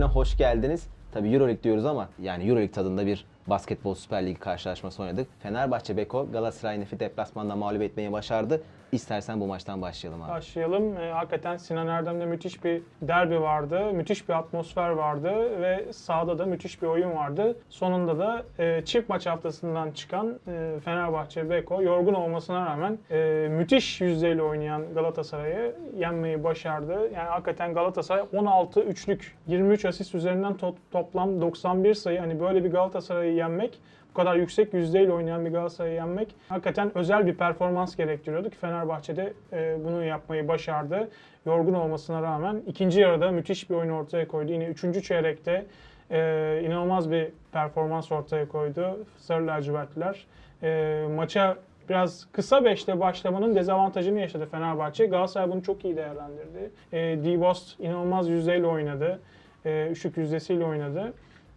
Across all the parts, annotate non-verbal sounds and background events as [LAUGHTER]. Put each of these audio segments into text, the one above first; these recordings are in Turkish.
bölümüne hoş geldiniz. Tabii Euroleague diyoruz ama yani Euroleague tadında bir basketbol Süper Ligi karşılaşması oynadık. Fenerbahçe Beko Galatasaray Nefi deplasmanda mağlup etmeyi başardı. İstersen bu maçtan başlayalım abi. Başlayalım. E, hakikaten Sinan Erdem'de müthiş bir derbi vardı. Müthiş bir atmosfer vardı ve sahada da müthiş bir oyun vardı. Sonunda da e, çift maç haftasından çıkan e, Fenerbahçe Beko yorgun olmasına rağmen e, müthiş yüzdeyle oynayan Galatasaray'ı yenmeyi başardı. Yani hakikaten Galatasaray 16 üçlük 23 asist üzerinden to- toplam 91 sayı. Hani böyle bir Galatasaray'ı yenmek bu kadar yüksek yüzdeyle oynayan bir Galatasaray'ı yenmek hakikaten özel bir performans gerektiriyordu ki Fenerbahçe'de e, bunu yapmayı başardı. Yorgun olmasına rağmen ikinci yarıda müthiş bir oyun ortaya koydu. Yine üçüncü çeyrekte e, inanılmaz bir performans ortaya koydu Sarı lacivertliler. E, maça biraz kısa beşte başlamanın dezavantajını yaşadı Fenerbahçe. Galatasaray bunu çok iyi değerlendirdi. E, D-Bost inanılmaz yüzdeyle oynadı. E, üçlük yüzdesiyle oynadı.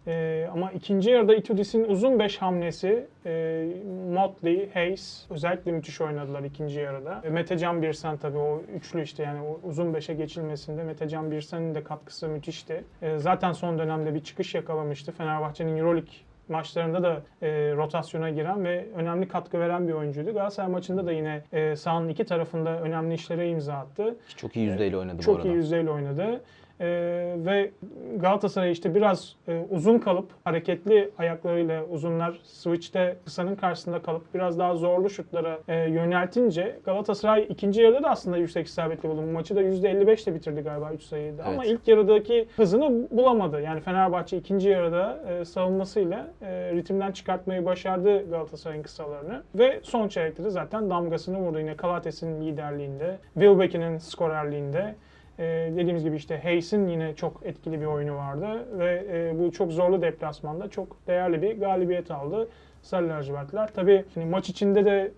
Ee, ama ikinci yarıda Itudis'in uzun 5 hamlesi, e, Motley, Hayes özellikle müthiş oynadılar ikinci yarıda. E, Metecan Birsen tabii o üçlü işte yani o uzun 5'e geçilmesinde Metecan Birsen'in de katkısı müthişti. E, zaten son dönemde bir çıkış yakalamıştı. Fenerbahçe'nin Euroleague maçlarında da e, rotasyona giren ve önemli katkı veren bir oyuncuydu. Galatasaray maçında da yine e, sahanın iki tarafında önemli işlere imza attı. Çok iyi yüzdeyle oynadı bu Çok arada. iyi yüzdeyle oynadı. Ee, ve Galatasaray işte biraz e, uzun kalıp hareketli ayaklarıyla uzunlar switch'te kısanın karşısında kalıp biraz daha zorlu şutlara e, yöneltince Galatasaray ikinci yarıda da aslında yüksek isabetli bulundu. Maçı da %55 ile bitirdi galiba 3 sayıydı. Ama Evet. ilk yarıdaki hızını bulamadı. Yani Fenerbahçe ikinci yarıda e, savunmasıyla e, ritimden çıkartmayı başardı Galatasaray'ın kısalarını. Ve son çeyrekte de zaten damgasını vurdu. Yine Kalates'in liderliğinde, Wilbeck'in skorerliğinde. Ee, dediğimiz gibi işte Hayes'in yine çok etkili bir oyunu vardı ve e, bu çok zorlu deplasmanda çok değerli bir galibiyet aldı Sarı lacivertler. Tabii hani maç içinde de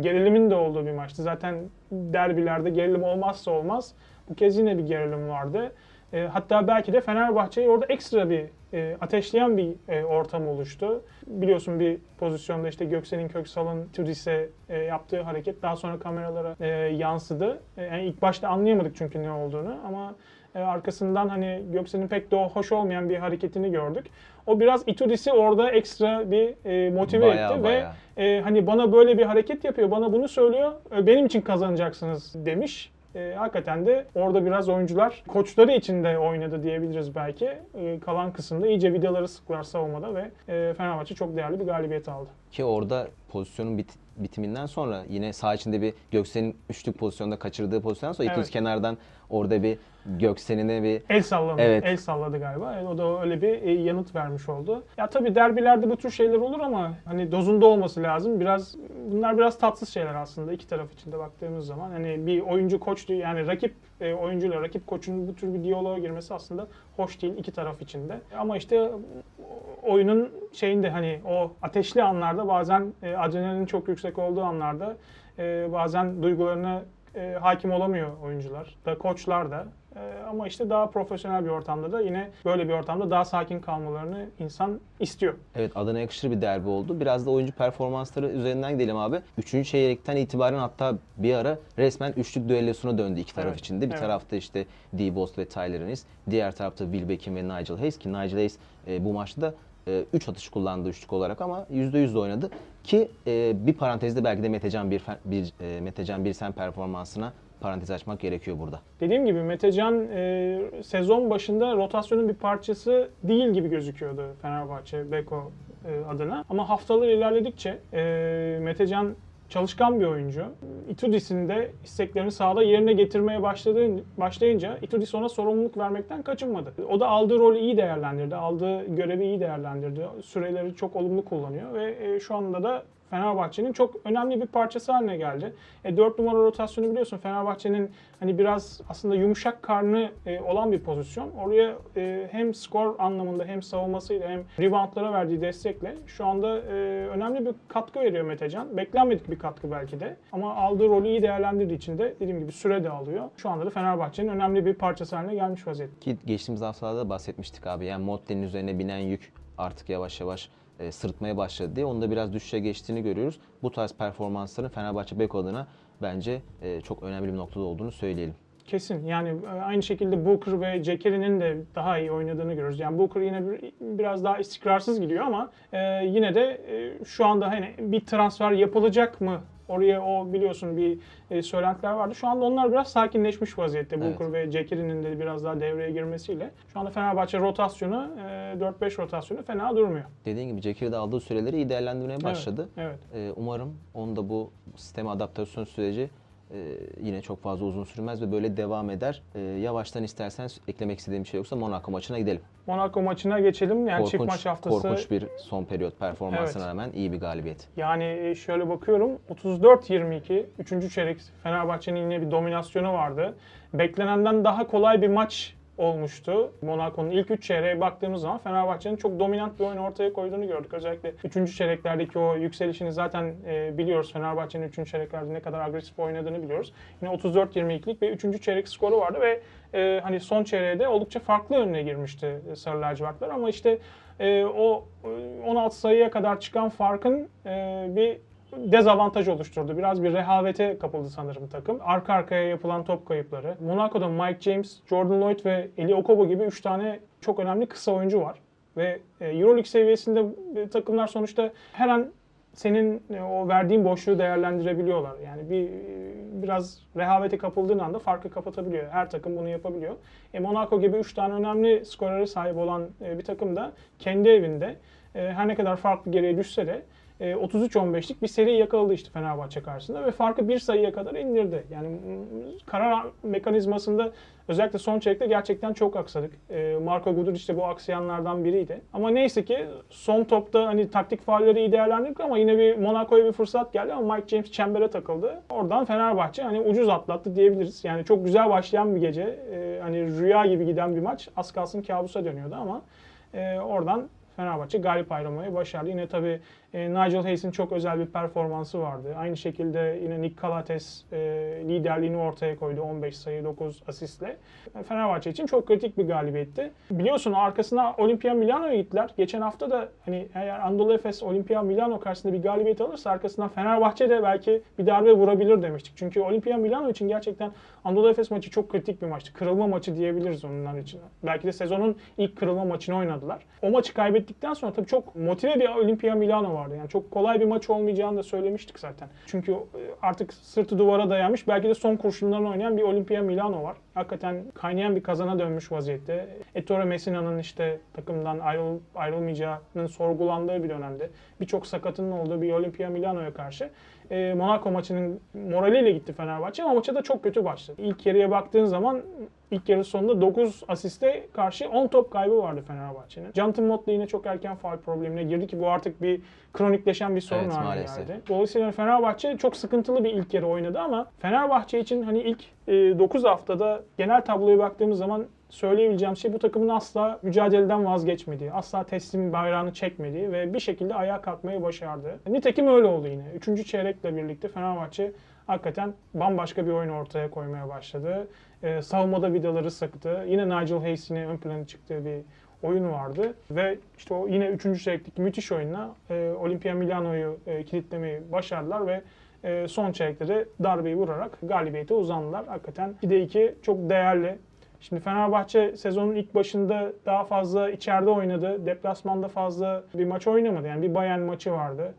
gerilimin de olduğu bir maçtı. Zaten derbilerde gerilim olmazsa olmaz. Bu kez yine bir gerilim vardı. E, hatta belki de Fenerbahçe'yi orada ekstra bir e, ateşleyen bir e, ortam oluştu. Biliyorsun bir pozisyonda işte Göksel'in Köksal'ın Tudis'e e, yaptığı hareket daha sonra kameralara e, yansıdı. E, yani ilk başta anlayamadık çünkü ne olduğunu ama e, arkasından hani Göksel'in pek de hoş olmayan bir hareketini gördük. O biraz Itudis'i orada ekstra bir e, motive Bayağı, etti bayağı. ve e, hani bana böyle bir hareket yapıyor, bana bunu söylüyor, e, benim için kazanacaksınız demiş. E, hakikaten de orada biraz oyuncular koçları için de oynadı diyebiliriz belki. E, kalan kısımda iyice vidaları sıklar savunmada ve e, Fenerbahçe çok değerli bir galibiyet aldı. Ki orada pozisyonun bit- bitiminden sonra yine sağ içinde bir Göksel'in üçlük pozisyonda kaçırdığı pozisyondan sonra Evet. İtudis kenardan orada bir Göksel'ine bir El salladı. Evet. El salladı galiba. E, o da öyle bir e, yanıt vermiş oldu. Ya tabii derbilerde bu tür şeyler olur ama hani dozunda olması lazım. Biraz bunlar biraz tatsız şeyler aslında iki taraf için de baktığımız zaman. Hani bir oyuncu koç yani rakip e, oyuncuyla rakip koçun bu tür bir diyaloğa girmesi aslında hoş değil iki taraf için de. Ama işte oyunun şeyinde hani o ateşli anlarda bazen e, adrenalin çok yüksek olduğu anlarda e, bazen duygularına e, hakim olamıyor oyuncular da koçlar da. E, ama işte daha profesyonel bir ortamda da yine böyle bir ortamda daha sakin kalmalarını insan istiyor. Evet adına yakışır bir derbi oldu. Biraz da oyuncu performansları üzerinden gidelim abi. Üçüncü çeyrekten itibaren hatta bir ara resmen üçlük düellosuna döndü iki taraf Evet, içinde. Bir evet. tarafta işte D-Bost ve Tyler Ennis. Diğer tarafta Will Beckham ve Nigel Hayes ki Nigel Hayes e, bu maçta da 3 atış kullandı üçlük olarak ama %100 de oynadı. Ki e, bir parantezde belki de Metecan bir, bir e, Metecan Birsen performansına parantez açmak gerekiyor burada. Dediğim gibi Metecan e, sezon başında rotasyonun bir parçası değil gibi gözüküyordu Fenerbahçe Beko e, adına. Ama haftalar ilerledikçe e, Metecan çalışkan bir oyuncu. Itudis'in de isteklerini sahada yerine getirmeye başladığı, başlayınca Itudis ona sorumluluk vermekten kaçınmadı. O da aldığı rolü iyi değerlendirdi, aldığı görevi iyi değerlendirdi. Süreleri çok olumlu kullanıyor ve e, şu anda da Fenerbahçe'nin çok önemli bir parçası haline geldi. E, 4 numara rotasyonu biliyorsun Fenerbahçe'nin hani biraz aslında yumuşak karnı e, olan bir pozisyon. Oraya e, hem skor anlamında hem savunmasıyla hem reboundlara verdiği destekle şu anda e, önemli bir katkı veriyor Metecan. Beklenmedik bir katkı belki de ama aldığı rolü iyi değerlendirdiği için de dediğim gibi süre de alıyor. Şu anda da Fenerbahçe'nin önemli bir parçası haline gelmiş vaziyette. Ki geçtiğimiz haftalarda da bahsetmiştik abi. Yani Motte'nin üzerine binen yük artık yavaş yavaş e, sırıtmaya başladı diye. Onda biraz düşüşe geçtiğini görüyoruz. Bu tarz performansların Fenerbahçe Beko adına bence e, çok önemli bir noktada olduğunu söyleyelim. Kesin. Yani e, aynı şekilde Booker ve Jekeri'nin de daha iyi oynadığını görüyoruz. Yani Booker yine bir- biraz daha istikrarsız gidiyor ama e, yine de e, şu anda hani bir transfer yapılacak mı? Oraya o biliyorsun bir e, söylentiler vardı. Şu anda onlar biraz sakinleşmiş vaziyette. Evet. Ve Jekeri'nin de biraz daha devreye girmesiyle. Şu anda Fenerbahçe rotasyonu e, 4-5 rotasyonu fena durmuyor. Dediğin gibi Cekir'de aldığı süreleri iyi değerlendirmeye başladı. Evet. Ee, umarım onun da bu sisteme adaptasyon süreci e, yine çok fazla uzun sürmez ve böyle devam eder. Ee, yavaştan istersen eklemek istediğim bir şey yoksa Monaco maçına gidelim. Monaco maçına geçelim. Yani çift maç haftası. korkunç bir son periyot performansına Evet. rağmen iyi bir galibiyet. Yani e, şöyle bakıyorum 34-22 3. çeyrek Fenerbahçe'nin yine bir dominasyonu vardı. Beklenenden daha kolay bir maç olmuştu. Monaco'nun ilk 3 çeyreğe baktığımız zaman Fenerbahçe'nin çok dominant bir oyun ortaya koyduğunu gördük. Özellikle 3. çeyreklerdeki o yükselişini zaten e, biliyoruz. Fenerbahçe'nin 3. çeyreklerde ne kadar agresif oynadığını biliyoruz. Yine 34-22'lik bir 3. çeyrek skoru vardı ve e, hani son çeyreğe oldukça farklı önüne girmişti e, Sarı Lacivertler ama işte e, o e, 16 sayıya kadar çıkan farkın e, bir dezavantaj oluşturdu. Biraz bir rehavete kapıldı sanırım takım. Arka arkaya yapılan top kayıpları. Monaco'da Mike James, Jordan Lloyd ve Eli Okobo gibi 3 tane çok önemli kısa oyuncu var. Ve e, Euroleague seviyesinde e, takımlar sonuçta her an senin e, o verdiğin boşluğu değerlendirebiliyorlar. Yani bir biraz rehavete kapıldığın anda farkı kapatabiliyor. Her takım bunu yapabiliyor. E, Monaco gibi 3 tane önemli skorere sahip olan bir takım da kendi evinde her ne kadar farklı geriye düşse de e, 33-15'lik bir seri yakaladı işte Fenerbahçe karşısında ve farkı bir sayıya kadar indirdi. Yani m, karar mekanizmasında özellikle son çeyrekte gerçekten çok aksadık. E, Marco Guduric de bu aksayanlardan biriydi. Ama neyse ki son topta hani taktik faalleri iyi değerlendirdik ama yine bir Monaco'ya bir fırsat geldi ama Mike James çembere takıldı. Oradan Fenerbahçe hani ucuz atlattı diyebiliriz. Yani çok güzel başlayan bir gece. E, hani rüya gibi giden bir maç. Az kalsın kabusa dönüyordu ama e, oradan Fenerbahçe galip ayrılmayı başardı. Yine tabii e, Nigel Hayes'in çok özel bir performansı vardı. Aynı şekilde yine Nick Calates e, liderliğini ortaya koydu 15 sayı 9 asistle. E, Fenerbahçe için çok kritik bir galibiyetti. Biliyorsun arkasına Olimpia Milano'ya gittiler. Geçen hafta da hani eğer Anadolu Efes Olimpia Milano karşısında bir galibiyet alırsa arkasından Fenerbahçe de belki bir darbe vurabilir demiştik. Çünkü Olimpia Milano için gerçekten Anadolu Efes maçı çok kritik bir maçtı. Kırılma maçı diyebiliriz onlar için. Belki de sezonun ilk kırılma maçını oynadılar. O maçı kaybettikten sonra tabii çok motive bir Olimpia Milano vardı. Yani çok kolay bir maç olmayacağını da söylemiştik zaten. Çünkü e, artık sırtı duvara dayanmış belki de son kurşunlarını oynayan bir Olimpia Milano var. Hakikaten kaynayan bir kazana dönmüş vaziyette. Ettore Messina'nın işte takımdan ayrıl, ayrılmayacağının sorgulandığı bir dönemde birçok sakatının olduğu bir Olimpia Milano'ya karşı e, Monaco maçının moraliyle gitti Fenerbahçe ama maça da çok kötü başladı. İlk yarıya baktığın zaman ilk yarı sonunda 9 asiste karşı 10 top kaybı vardı Fenerbahçe'nin. Jonathan Motley yine çok erken faul problemine girdi ki bu artık bir kronikleşen bir sorun Evet, haline geldi. Dolayısıyla Fenerbahçe çok sıkıntılı bir ilk yarı oynadı ama Fenerbahçe için hani ilk 9 haftada genel tabloya baktığımız zaman söyleyebileceğim şey bu takımın asla mücadeleden vazgeçmediği, asla teslim bayrağını çekmediği ve bir şekilde ayağa kalkmayı başardı. Nitekim öyle oldu yine. Üçüncü çeyrekle birlikte Fenerbahçe hakikaten bambaşka bir oyun ortaya koymaya başladı. Ee, savunmada vidaları sıktı. Yine Nigel Hayes yine ön plana çıktığı bir oyun vardı. Ve işte o yine üçüncü çeyrekteki müthiş oyunla e, Olimpia Milano'yu e, kilitlemeyi başardılar ve e, son çeyrekte de darbeyi vurarak galibiyete uzandılar. Hakikaten 2'de 2 çok değerli. Şimdi Fenerbahçe sezonun ilk başında daha fazla içeride oynadı. Deplasmanda fazla bir maç oynamadı. Yani bir Bayern maçı vardı.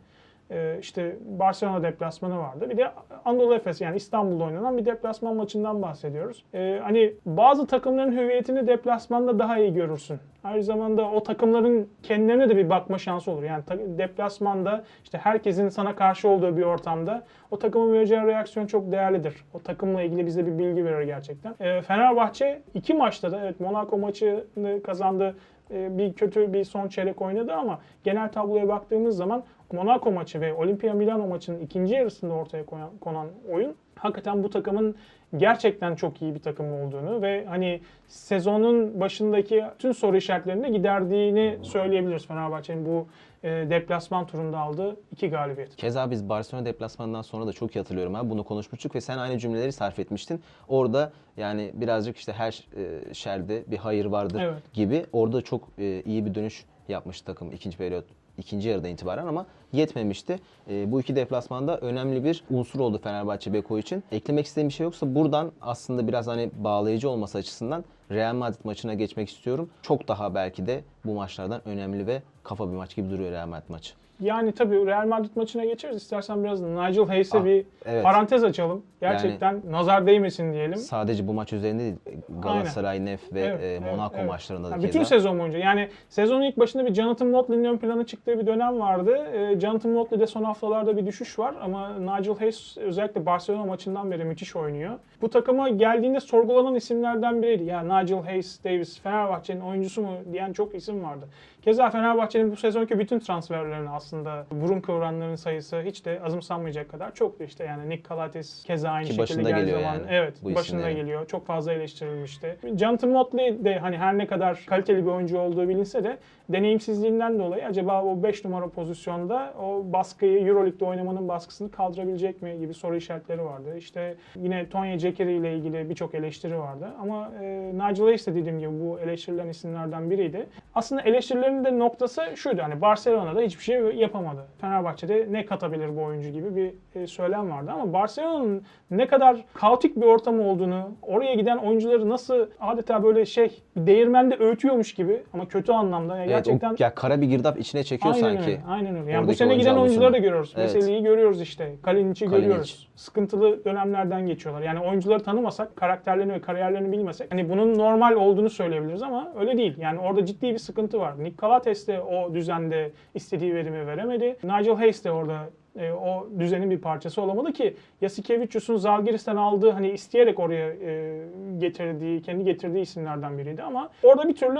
Ee, işte Barcelona deplasmanı vardı. Bir de Anadolu Efes yani İstanbul'da oynanan bir deplasman maçından bahsediyoruz. Ee, hani bazı takımların hüviyetini deplasmanda daha iyi görürsün. Aynı zamanda o takımların kendilerine de bir bakma şansı olur. Yani deplasmanda işte herkesin sana karşı olduğu bir ortamda o takımın vereceği reaksiyon çok değerlidir. O takımla ilgili bize bir bilgi verir gerçekten. Ee, Fenerbahçe iki maçta da evet Monaco maçını kazandı. Ee, bir kötü bir son çeyrek oynadı ama genel tabloya baktığımız zaman Monaco maçı ve Olimpia Milano maçının ikinci yarısında ortaya koyan, konan oyun hakikaten bu takımın gerçekten çok iyi bir takım olduğunu ve hani sezonun başındaki tüm soru işaretlerini de giderdiğini söyleyebiliriz Fenerbahçe'nin bu e, deplasman turunda aldığı iki galibiyet. Keza biz Barcelona deplasmanından sonra da çok iyi hatırlıyorum abi. Bunu konuşmuştuk ve sen aynı cümleleri sarf etmiştin. Orada yani birazcık işte her e, şerde bir hayır vardır Evet. gibi. Orada çok e, iyi bir dönüş yapmış takım ikinci periyot ikinci yarıdan itibaren ama yetmemişti. E, bu iki deplasmanda önemli bir unsur oldu Fenerbahçe Beko için. Eklemek istediğim bir şey yoksa buradan aslında biraz hani bağlayıcı olması açısından Real Madrid maçına geçmek istiyorum. Çok daha belki de bu maçlardan önemli ve kafa bir maç gibi duruyor Real Madrid maçı. Yani tabii Real Madrid maçına geçeriz. İstersen biraz Nigel Hayes'e Ah, bir evet. parantez açalım. Gerçekten nazar değmesin diyelim. Sadece bu maç üzerinde değil, Galatasaray, Nef ve Evet, e, Monaco evet. maçlarında da Yani bütün sezon boyunca. Yani sezonun ilk başında bir Jonathan Motley'nin ön plana çıktığı bir dönem vardı. Ee, Jonathan Motley'de son haftalarda bir düşüş var ama Nigel Hayes özellikle Barcelona maçından beri müthiş oynuyor. Bu takıma geldiğinde sorgulanan isimlerden biriydi. Ya Nigel Hayes Davis Fenerbahçe'nin oyuncusu mu diyen çok isim vardı. Keza Fenerbahçe'nin bu sezonki bütün transferlerini aslında burun kıvranların sayısı hiç de azımsanmayacak kadar çoktu işte. Yani Nick Calates keza aynı Ki şekilde geldiği zaman. yani Evet bu başında isimlerin. geliyor. Çok fazla eleştirilmişti. Jonathan Motley de hani her ne kadar kaliteli bir oyuncu olduğu bilinse de deneyimsizliğinden dolayı acaba o 5 numara pozisyonda o baskıyı Euroleague'de oynamanın baskısını kaldırabilecek mi gibi soru işaretleri vardı. İşte yine Tonya Cekeri ile ilgili birçok eleştiri vardı. Ama e, Nigel Hayes de dediğim gibi bu eleştirilen isimlerden biriydi. Aslında eleştirilerin de noktası şuydu hani Barcelona'da hiçbir şey yapamadı. Fenerbahçe'de ne katabilir bu oyuncu gibi bir e, söylem vardı ama Barcelona'nın ne kadar kaotik bir ortam olduğunu, oraya giden oyuncuları nasıl adeta böyle şey değirmende öğütüyormuş gibi ama kötü anlamda. Yani Evet, gerçekten o, ya kara bir girdap içine çekiyor Aynen sanki. öyle. Aynen öyle. Yani bu sene oyuncu giden oyuncuları da görüyoruz. Evet. Veseli'yi görüyoruz işte. Kalinic'i Kalinic. görüyoruz. Sıkıntılı dönemlerden geçiyorlar. Yani oyuncuları tanımasak, karakterlerini ve kariyerlerini bilmesek hani bunun normal olduğunu söyleyebiliriz ama öyle değil. Yani orada ciddi bir sıkıntı var. Nick Calates de o düzende istediği verimi veremedi. Nigel Hayes de orada e, o düzenin bir parçası olamadı ki Yasikevicius'un Zalgiris'ten aldığı hani isteyerek oraya e, getirdiği, kendi getirdiği isimlerden biriydi ama orada bir türlü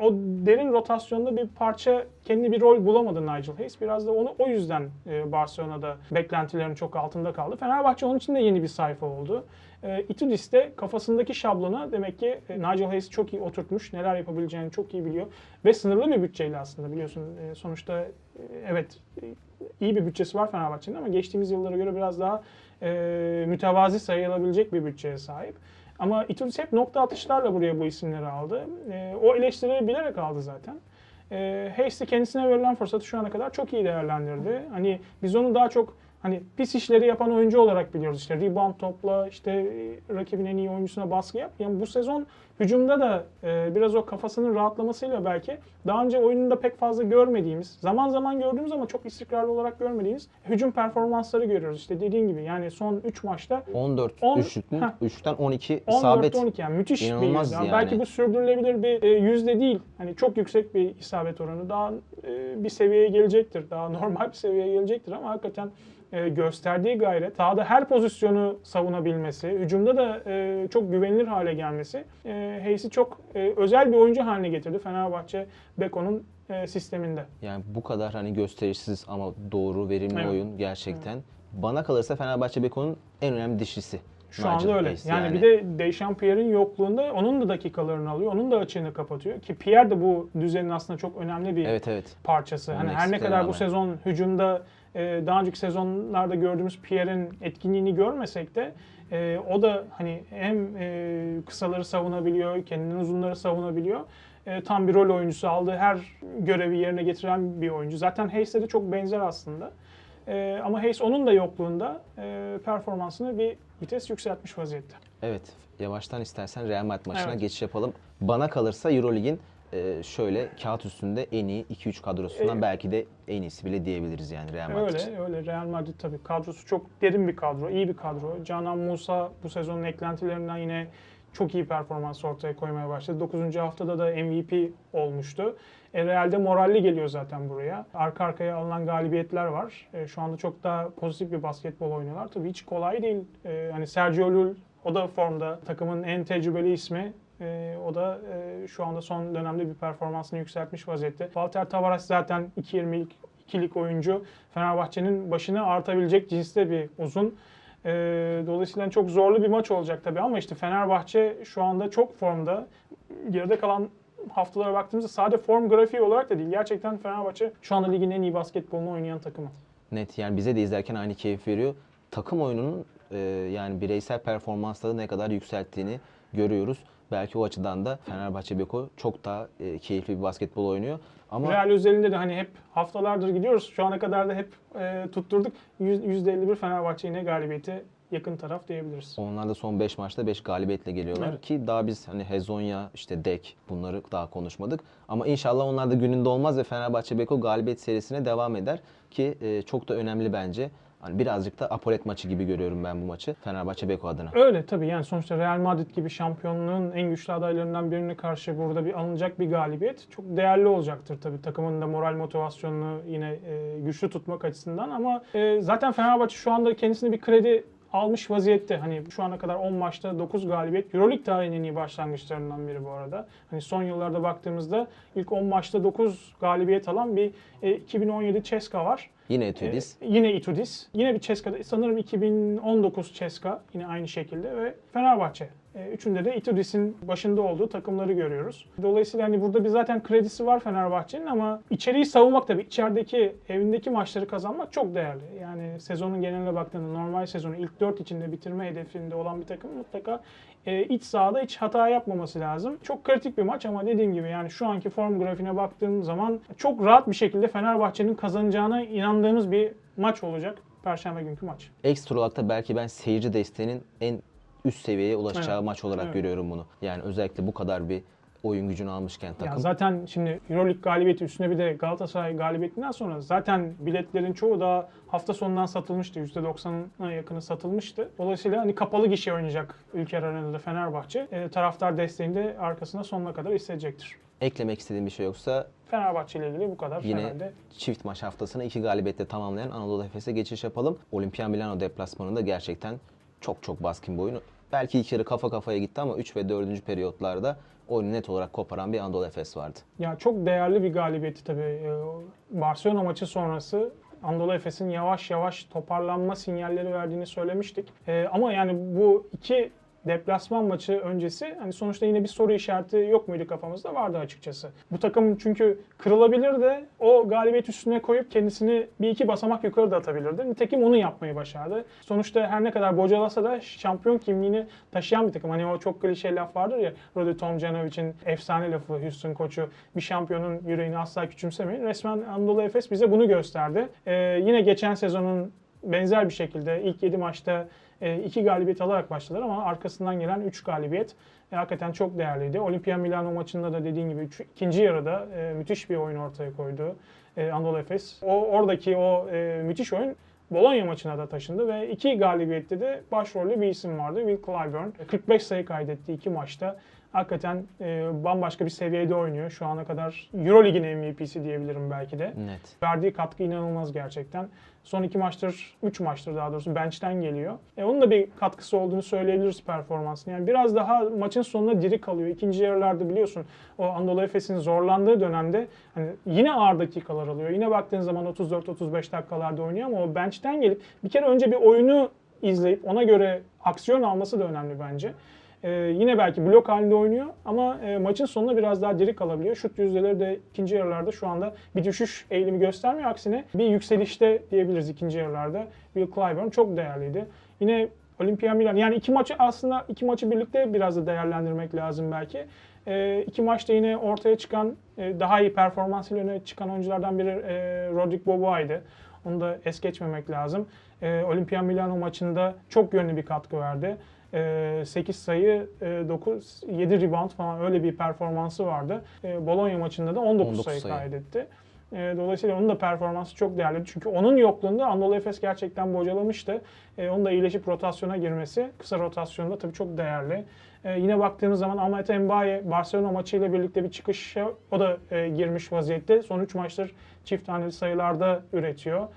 o derin rotasyonda bir parça kendi bir rol bulamadı Nigel Hayes. Biraz da onu o yüzden e, Barcelona'da beklentilerin çok altında kaldı. Fenerbahçe onun için de yeni bir sayfa oldu. E, Itudis de kafasındaki şablona demek ki e, Nigel Hayes çok iyi oturtmuş. Neler yapabileceğini çok iyi biliyor. Ve sınırlı bir bütçeyle aslında biliyorsun. E, sonuçta e, evet iyi bir bütçesi var Fenerbahçe'nin ama geçtiğimiz yıllara göre biraz daha e, mütevazi sayılabilecek bir bütçeye sahip. Ama Itudis hep nokta atışlarla buraya bu isimleri aldı. E, o eleştirileri bilerek aldı zaten. E, Hayes de kendisine verilen fırsatı şu ana kadar çok iyi değerlendirdi. Hani biz onu daha çok hani pis işleri yapan oyuncu olarak biliyoruz. İşte rebound topla, işte e, rakibin en iyi oyuncusuna baskı yap. Yani bu sezon hücumda da e, biraz o kafasının rahatlamasıyla belki daha önce oyununda pek fazla görmediğimiz, zaman zaman gördüğümüz ama çok istikrarlı olarak görmediğimiz hücum performansları görüyoruz. İşte dediğin gibi yani son 3 maçta 14 On- üçlükten Heh. 3'ten 12 isabet. 14-12 yani müthiş bir İnanılmaz yüzde. yani. Belki bu sürdürülebilir bir e, yüzde değil. Hani çok yüksek bir isabet oranı. Daha e, bir seviyeye gelecektir. Daha [LAUGHS] normal bir seviyeye gelecektir ama hakikaten e, gösterdiği gayret, sahada her pozisyonu savunabilmesi, hücumda da e, çok güvenilir hale gelmesi e, Hayes'i çok e, özel bir oyuncu haline getirdi Fenerbahçe Beko'nun e, sisteminde. Yani bu kadar hani gösterişsiz ama doğru, verimli Evet. oyun gerçekten. Bana kalırsa Fenerbahçe Beko'nun en önemli dişlisi. Şu Nigel anda öyle. Hayes. Yani, bir de Dechampierre'in yokluğunda onun da dakikalarını alıyor. Onun da açığını kapatıyor. Ki Pierre de bu düzenin aslında çok önemli bir Evet evet. parçası. Hani her ne kadar bu sezon hücumda e, daha önceki sezonlarda gördüğümüz Pierre'in etkinliğini görmesek de e, o da hani hem e, kısaları savunabiliyor, kendinden uzunları savunabiliyor. E, tam bir rol oyuncusu aldığı her görevi yerine getiren bir oyuncu. Zaten Hayes'e de çok benzer aslında. E, ama Hayes onun da yokluğunda e, performansını bir vites yükseltmiş vaziyette. Evet. Yavaştan istersen Real Madrid maçına Evet. geçiş yapalım. Bana kalırsa EuroLeague'in e, şöyle kağıt üstünde en iyi 2-3 kadrosundan E, belki de en iyisi bile diyebiliriz yani Real Madrid. Öyle öyle Real Madrid tabii kadrosu çok derin bir kadro, iyi bir kadro. Canan Musa bu sezonun eklentilerinden yine çok iyi performans ortaya koymaya başladı. 9. haftada da MVP olmuştu. E, Real'de moralli geliyor zaten buraya. Arka arkaya alınan galibiyetler var. E, şu anda çok daha pozitif bir basketbol oynuyorlar. Tabii hiç kolay değil. E, hani Sergio Llull o da formda. Takımın en tecrübeli ismi. E, o da e, şu anda son dönemde bir performansını yükseltmiş vaziyette. Walter Tavares zaten 2.20'lik ikilik oyuncu. Fenerbahçe'nin başını artabilecek cinste bir uzun. E, dolayısıyla çok zorlu bir maç olacak tabii ama işte Fenerbahçe şu anda çok formda. Geride kalan haftalara baktığımızda sadece form grafiği olarak da değil. Gerçekten Fenerbahçe şu anda ligin en iyi basketbolunu oynayan takımı. Net yani bize de izlerken aynı keyif veriyor. Takım oyununun e, yani bireysel performansları ne kadar yükselttiğini görüyoruz. Belki o açıdan da Fenerbahçe Beko çok daha e, keyifli bir basketbol oynuyor. Ama Real özelinde de hani hep haftalardır gidiyoruz. Şu ana kadar da hep e, tutturduk. Yüz- %51 Fenerbahçe yine galibiyete yakın taraf diyebiliriz. onlar da son 5 maçta 5 galibiyetle geliyorlar Evet. ki daha biz hani Hezonya, işte Dek bunları daha konuşmadık. Ama inşallah onlar da gününde olmaz ve Fenerbahçe Beko galibiyet serisine devam eder ki e, çok da önemli bence. Hani birazcık da apolet maçı gibi görüyorum ben bu maçı Fenerbahçe Beko adına. Öyle tabii yani sonuçta Real Madrid gibi şampiyonluğun en güçlü adaylarından birine karşı burada bir alınacak bir galibiyet çok değerli olacaktır tabii. Takımın da moral motivasyonunu yine e, güçlü tutmak açısından ama e, zaten Fenerbahçe şu anda kendisine bir kredi almış vaziyette. Hani şu ana kadar 10 maçta 9 galibiyet. Euroleague tarihinin en iyi başlangıçlarından biri bu arada. Hani son yıllarda baktığımızda ilk 10 maçta 9 galibiyet alan bir e, 2017 Ceska var. Yine Etudis. Ee, yine Itudis. Yine bir Ceska'da sanırım 2019 Ceska yine aynı şekilde ve Fenerbahçe. Ee, Üçünde de Itudis'in başında olduğu takımları görüyoruz. Dolayısıyla hani burada bir zaten kredisi var Fenerbahçe'nin ama içeriği savunmak tabii içerideki evindeki maçları kazanmak çok değerli. Yani sezonun geneline baktığında normal sezonu ilk 4 içinde bitirme hedefinde olan bir takım mutlaka e, iç sahada hiç hata yapmaması lazım. Çok kritik bir maç ama dediğim gibi yani şu anki form grafiğine baktığım zaman çok rahat bir şekilde Fenerbahçe'nin kazanacağına inandığımız bir maç olacak. Perşembe günkü maç. Ekstra olarak da belki ben seyirci desteğinin en üst seviyeye ulaşacağı Evet. maç olarak Evet. görüyorum bunu. Yani özellikle bu kadar bir oyun gücünü almışken Ya takım. zaten şimdi Euroleague galibiyeti üstüne bir de Galatasaray galibiyetinden sonra zaten biletlerin çoğu da hafta sonundan satılmıştı. %90'a yakını satılmıştı. Dolayısıyla hani kapalı gişe oynayacak Ülker Arena'da Fenerbahçe. E, taraftar desteğini de arkasına sonuna kadar hissedecektir. Eklemek istediğim bir şey yoksa Fenerbahçe ile ilgili bu kadar. Yine Fener'de çift maç haftasını iki galibiyetle tamamlayan Anadolu Efes'e geçiş yapalım. Olimpia Milano deplasmanında gerçekten çok çok baskın bir oyun. Belki ilk yarı kafa kafaya gitti ama 3 ve 4. periyotlarda oyunu net olarak koparan bir Anadolu Efes vardı. Ya çok değerli bir galibiyeti tabii. Ee, Barcelona maçı sonrası Anadolu Efes'in yavaş yavaş toparlanma sinyalleri verdiğini söylemiştik. Ee, ama yani bu iki deplasman maçı öncesi hani sonuçta yine bir soru işareti yok muydu kafamızda? Vardı açıkçası. Bu takım çünkü kırılabilir de o galibiyet üstüne koyup kendisini bir iki basamak yukarı da atabilirdi. Nitekim onu yapmayı başardı. Sonuçta her ne kadar bocalasa da şampiyon kimliğini taşıyan bir takım. Hani o çok klişe laf vardır ya Rodi Tomjanovic'in efsane lafı Houston koçu bir şampiyonun yüreğini asla küçümsemeyin. Resmen Anadolu Efes bize bunu gösterdi. Ee, yine geçen sezonun benzer bir şekilde ilk 7 maçta e, galibiyet alarak başladılar ama arkasından gelen 3 galibiyet e, hakikaten çok değerliydi. Olimpia Milano maçında da dediğin gibi üç- ikinci yarıda e, müthiş bir oyun ortaya koydu e, Anadolu Efes. O oradaki o e, müthiş oyun Bologna maçına da taşındı ve iki galibiyette de başrollü bir isim vardı. Will Clyburn. 45 sayı kaydetti iki maçta. Hakikaten e, bambaşka bir seviyede oynuyor. Şu ana kadar Euroleague'in MVP'si diyebilirim belki de. Net. Verdiği katkı inanılmaz gerçekten. Son iki maçtır, üç maçtır daha doğrusu bench'ten geliyor. E, onun da bir katkısı olduğunu söyleyebiliriz performansını. Yani biraz daha maçın sonunda diri kalıyor. İkinci yarılarda biliyorsun o Anadolu Efes'in zorlandığı dönemde hani yine ağır dakikalar alıyor. Yine baktığın zaman 34-35 dakikalarda oynuyor ama o bench'ten gelip bir kere önce bir oyunu izleyip ona göre aksiyon alması da önemli bence. Ee, yine belki blok halinde oynuyor ama e, maçın sonunda biraz daha diri kalabiliyor. Şut yüzdeleri de ikinci yarılarda şu anda bir düşüş eğilimi göstermiyor. Aksine bir yükselişte diyebiliriz ikinci yarılarda. Will Clyburn çok değerliydi. Yine Olimpia Milan yani iki maçı aslında iki maçı birlikte biraz da değerlendirmek lazım belki. E, iki maçta yine ortaya çıkan e, daha iyi performansıyla öne çıkan oyunculardan biri e, Rodrik Boboa'ydı. Onu da es geçmemek lazım. E, Olimpia Milano maçında çok yönlü bir katkı verdi. 8 sayı, 9, 7 rebound falan öyle bir performansı vardı. E, Bologna maçında da 19, 19 sayı, sayı. kaydetti. E, Dolayısıyla onun da performansı çok değerli. Çünkü onun yokluğunda Anadolu Efes gerçekten bocalamıştı. E, Onun da iyileşip rotasyona girmesi, kısa rotasyonda tabii çok değerli. E, Yine baktığımız zaman Ahmet Mbaye Barcelona maçıyla birlikte bir çıkışa o da e, girmiş vaziyette. Son 3 maçtır çift taneli sayılarda üretiyor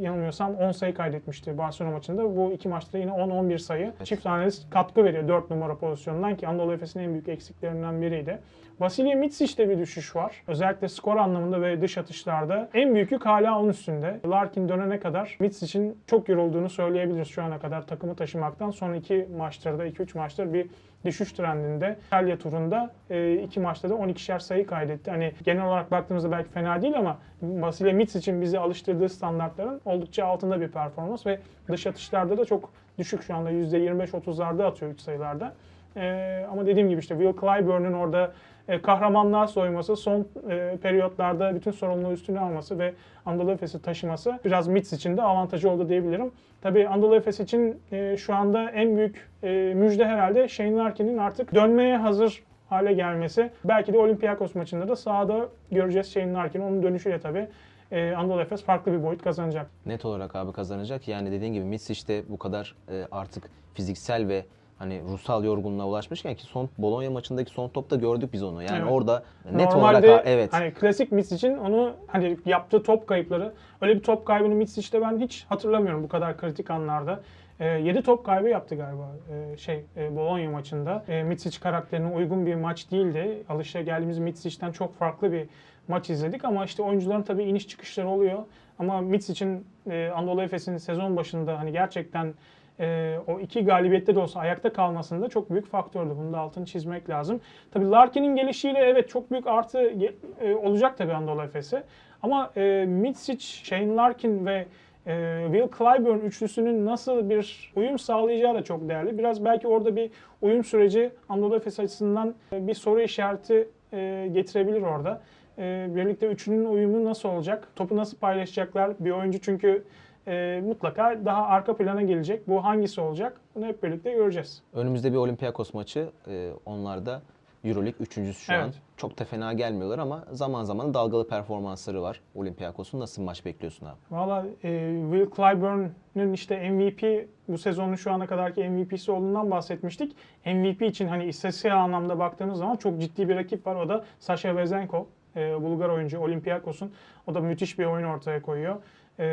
yanılmıyorsam 10 sayı kaydetmişti Barcelona maçında. Bu iki maçta yine 10-11 sayı. Çift taneli katkı veriyor 4 numara pozisyonundan ki Anadolu Efes'in en büyük eksiklerinden biriydi. Vasilya Mitsic'te bir düşüş var. Özellikle skor anlamında ve dış atışlarda. En büyük yük hala onun üstünde. Larkin dönene kadar Mitsic'in çok yorulduğunu söyleyebiliriz şu ana kadar takımı taşımaktan. Son iki maçtır da 2-3 maçtır bir düşüş trendinde. İtalya turunda e, iki maçta da 12'şer sayı kaydetti. Hani genel olarak baktığımızda belki fena değil ama Vasilya Mitsic'in bizi alıştırdığı standartların oldukça altında bir performans ve dış atışlarda da çok düşük şu anda %25-30'larda atıyor 3 sayılarda. E, ama dediğim gibi işte Will Clyburn'un orada e, kahramanlığa soyması, son e, periyotlarda bütün sorumluluğu üstüne alması ve Anadolu Efes'i taşıması biraz Mitz için de avantajı oldu diyebilirim. Tabii Anadolu Efes için e, şu anda en büyük e, müjde herhalde Shane Larkin'in artık dönmeye hazır hale gelmesi. Belki de Olympiakos maçında da sahada göreceğiz Shane Larkin. Onun dönüşüyle tabii e, Anadolu Efes farklı bir boyut kazanacak. Net olarak abi kazanacak. Yani dediğin gibi Mitsic de bu kadar e, artık fiziksel ve hani ruhsal yorgunluğa ulaşmışken ki son Bologna maçındaki son topta gördük biz onu. Yani Evet. orada net Normalde olarak evet. hani klasik Mitch için onu hani yaptığı top kayıpları öyle bir top kaybını Mitch işte ben hiç hatırlamıyorum bu kadar kritik anlarda. 7 top kaybı yaptı galiba e, şey e, Bologna maçında. E, Mitsic karakterine uygun bir maç değildi. Alışa geldiğimiz Mitsic'ten çok farklı bir maç izledik ama işte oyuncuların tabii iniş çıkışları oluyor. Ama Mitsic'in e, Anadolu Efes'in sezon başında hani gerçekten e, o iki galibiyette de olsa ayakta kalmasında çok büyük faktördü. Bunu da altını çizmek lazım. Tabii Larkin'in gelişiyle evet çok büyük artı e, olacak tabii Anadolu Efes'e. Ama e, Mitsic, Shane Larkin ve e, Will Clyburn üçlüsünün nasıl bir uyum sağlayacağı da çok değerli. Biraz belki orada bir uyum süreci Anadolu Efes açısından e, bir soru işareti e, getirebilir orada. E, birlikte üçünün uyumu nasıl olacak? Topu nasıl paylaşacaklar? Bir oyuncu çünkü e, mutlaka daha arka plana gelecek. Bu hangisi olacak? Bunu hep birlikte göreceğiz. Önümüzde bir Olympiakos maçı. E, onlar da Euroleague üçüncüsü şu an. Evet. Çok da fena gelmiyorlar ama zaman zaman dalgalı performansları var Olympiakos'un. Nasıl maç bekliyorsun abi? Valla e, Will Clyburn'un işte MVP bu sezonun şu ana kadarki MVP'si olduğundan bahsetmiştik. MVP için hani istatistiksel anlamda baktığımız zaman çok ciddi bir rakip var. O da Sasha Vezenkov, e, Bulgar oyuncu Olympiakos'un. O da müthiş bir oyun ortaya koyuyor. E,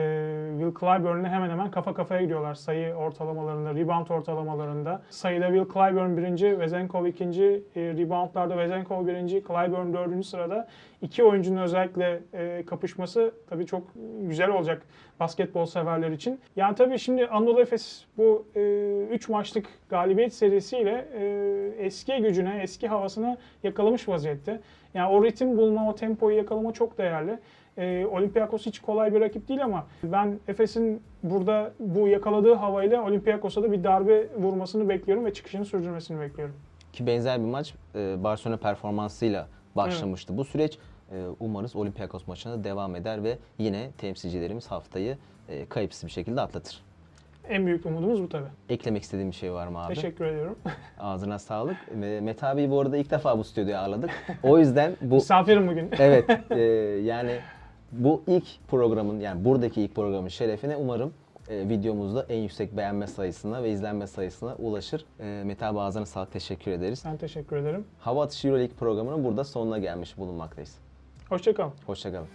Will Clyburn'le hemen hemen kafa kafaya gidiyorlar sayı ortalamalarında, rebound ortalamalarında. Sayıda Will Clyburn birinci, Vezenkov ikinci, e, reboundlarda Vezenkov birinci, Clyburn dördüncü sırada. İki oyuncunun özellikle e, kapışması tabii çok güzel olacak basketbol severler için. Yani tabii şimdi Anadolu Efes bu 3 maçlık galibiyet serisiyle e, eski gücüne, eski havasını yakalamış vaziyette. Yani o ritim bulma, o tempoyu yakalama çok değerli. E, Olympiakos hiç kolay bir rakip değil ama ben Efes'in burada bu yakaladığı havayla Olympiakos'a da bir darbe vurmasını bekliyorum ve çıkışını sürdürmesini bekliyorum. Ki benzer bir maç e, Barcelona performansıyla başlamıştı. Bu süreç e, umarız Olympiakos maçına devam eder ve yine temsilcilerimiz haftayı e, kayıpsız bir şekilde atlatır. En büyük umudumuz bu tabii. Eklemek istediğim bir şey var mı abi? Teşekkür ediyorum. [LAUGHS] Ağzına sağlık. Mete abiyi bu arada ilk defa bu stüdyoya ağırladık. O yüzden bu Misafirim bugün. [LAUGHS] evet [LAUGHS] e, yani bu ilk programın yani buradaki ilk programın şerefine umarım e, videomuzda en yüksek beğenme sayısına ve izlenme sayısına ulaşır. E, Mete abi ağzına sağlık teşekkür ederiz. Ben teşekkür ederim. Hava Atışı Euroleague programının burada sonuna gelmiş bulunmaktayız. Hoşçakalın. Hoşçakalın.